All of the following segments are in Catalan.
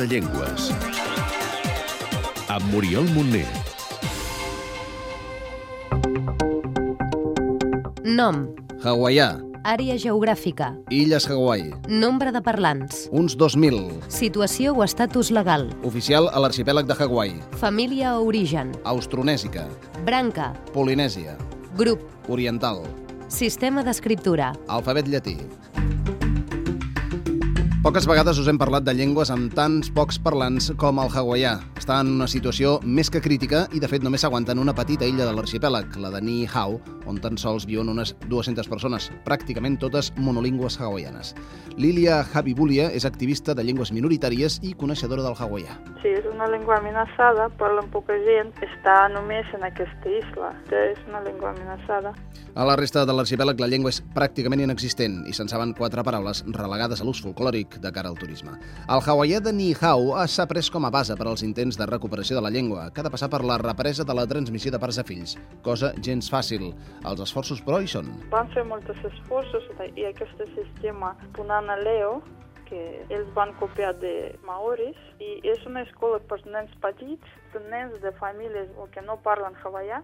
de Llengües. Amb Muriel Montner. Nom, Hawaià, àrea geogràfica, Illes Hawaii, nombre de parlants, uns 2.000. situació o estatus legal, Oficial a l'arxipèlag de Hawaii, família o origen, Austronèsica, branca, Polinèsia, grup, Oriental, sistema d'escriptura, alfabet llatí. Poques vegades us hem parlat de llengües amb tants pocs parlants com el hawaià. Està en una situació més que crítica i, de fet, només s'aguanta en una petita illa de l'arxipèlag, la de Ni Hao, on tan sols viuen unes 200 persones, pràcticament totes monolingües hawaianes. Lilia Habibulia és activista de llengües minoritàries i coneixedora del hawaià. Sí, és una llengua amenaçada, parlen poca gent, està només en aquesta isla. És una llengua amenaçada. A la resta de l'arxipèlag la llengua és pràcticament inexistent i se'n saben quatre paraules relegades a l'ús folclòric de cara al turisme. El hawaià de Ni Hao s'ha pres com a base per als intents de recuperació de la llengua, que ha de passar per la represa de la transmissió de pares a fills, cosa gens fàcil. Els esforços, però, hi són. Van fer molts esforços i aquest sistema Punana Leo que ells van copiar de maoris i és una escola per nens petits, nens de famílies que no parlen hawaià,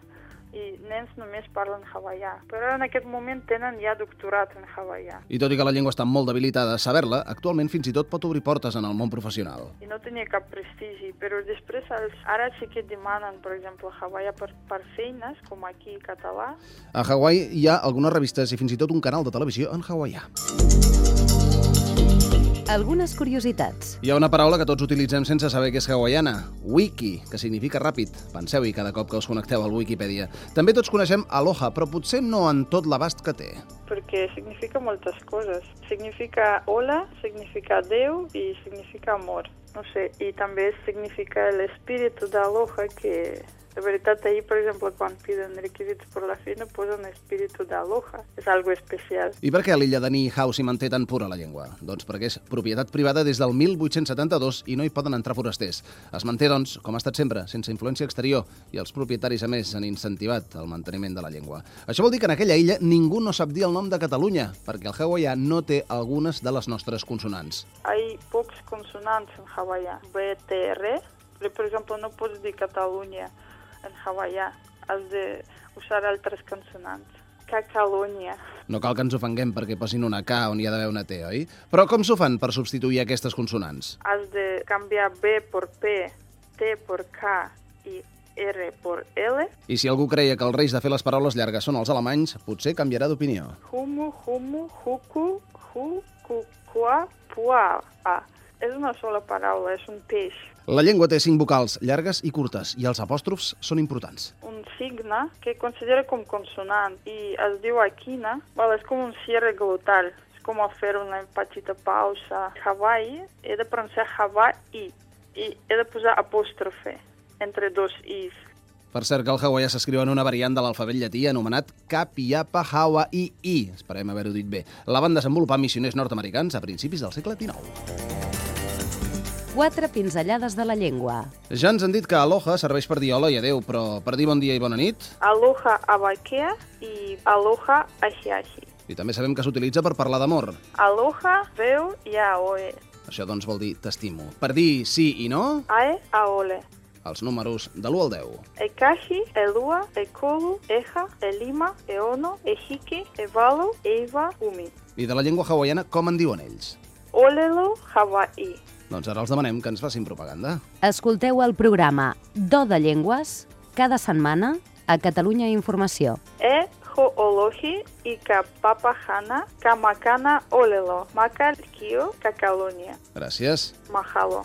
i nens només parlen hawaià. Però en aquest moment tenen ja doctorat en hawaià. I tot i que la llengua està molt debilitada, saber-la actualment fins i tot pot obrir portes en el món professional. I no tenia cap prestigi, però després els, ara sí que demanen, per exemple, hawaià per, per feines, com aquí català. A Hawaii hi ha algunes revistes i fins i tot un canal de televisió en hawaià. Algunes curiositats, Hi ha una paraula que tots utilitzem sense saber que és hawaiana, wiki, que significa ràpid. Penseu-hi cada cop que us connecteu al Wikipedia. També tots coneixem aloha, però potser no en tot l'abast que té. perquè significa moltes coses. Significa hola, significa Déu i significa amor. No sé, i també significa l'espíritu d'aloha que de veritat ahir, per exemple, quan piden requisits per la feina, posen espíritu d'aloha. És algo especial. I per què a l'illa de Ni Hao s'hi manté tan pura la llengua? Doncs perquè és propietat privada des del 1872 i no hi poden entrar forasters. Es manté, doncs, com ha estat sempre, sense influència exterior, i els propietaris, a més, han incentivat el manteniment de la llengua. Això vol dir que en aquella illa ningú no sap dir el nom de Catalunya, perquè el hawaià no té algunes de les nostres consonants. Hay pocs consonants en hawaià. B, T, R. Però, per exemple, no pots dir Catalunya en hawaià. Has de usar altres consonants. Cacalònia. No cal que ens ofenguem perquè posin una K on hi ha d'haver una T, oi? Però com s'ho fan per substituir aquestes consonants? Has de canviar B por P, T por K i R por L. I si algú creia que els reis de fer les paraules llargues són els alemanys, potser canviarà d'opinió. Humu, humu, huku, hu, ku, qua, pua. Ah, és una sola paraula, és un peix. La llengua té cinc vocals llargues i curtes, i els apòstrofs són importants. un signe que considera com consonant i es diu aquina, val, és com un cierre glotal, és com a fer una petita pausa. Hawaii, he de pronunciar Hawaii i he de posar apòstrofe entre dos is. Per cert, que el hawaià s'escriu en una variant de l'alfabet llatí anomenat Kapiapa Hawa I I. Esperem haver-ho dit bé. La van desenvolupar missioners nord-americans a principis del segle XIX. Quatre pinzellades de la llengua, Ja ens han dit que aloha serveix per dir hola i adeu, però per dir bon dia i bona nit? Aloha abakea i aloha ahiahi. I també sabem que s'utilitza per parlar d'amor. Aloha veu i aoe. Això doncs vol dir t'estimo. Per dir sí i no, Ae aole. els números de l'1 al 10. Ekahi, Elua, Ekolu, Eja, Elima, Eono, Ehike, Evalo, Eiva, Umi. I de la llengua hawaiana, com en diuen ells? Olelo, Hawaii. Doncs ara els demanem que ens facin propaganda. escolteu el programa Do de Llengües cada setmana a Catalunya Informació. E ho'olohi i ka papahana kamakana olelo. Makal kio kakalonia. Gràcies. Mahalo.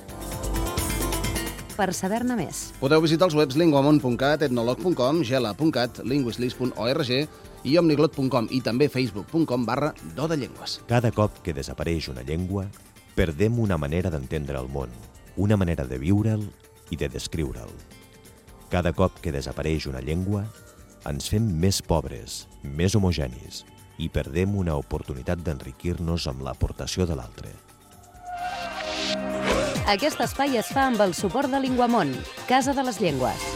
Per saber-ne més, Podeu visitar els webs linguamont.cat, etnolog.com, gela.cat, linguislis.org i omniglot.com i també facebook.com barra do de llengües. Cada cop que desapareix una llengua, perdem una manera d'entendre el món, una manera de viure'l i de descriure'l. Cada cop que desapareix una llengua, ens fem més pobres, més homogenis i perdem una oportunitat d'enriquir-nos amb l'aportació de l'altre. aquest espai es fa amb el suport de Linguamont, Casa de les Llengües.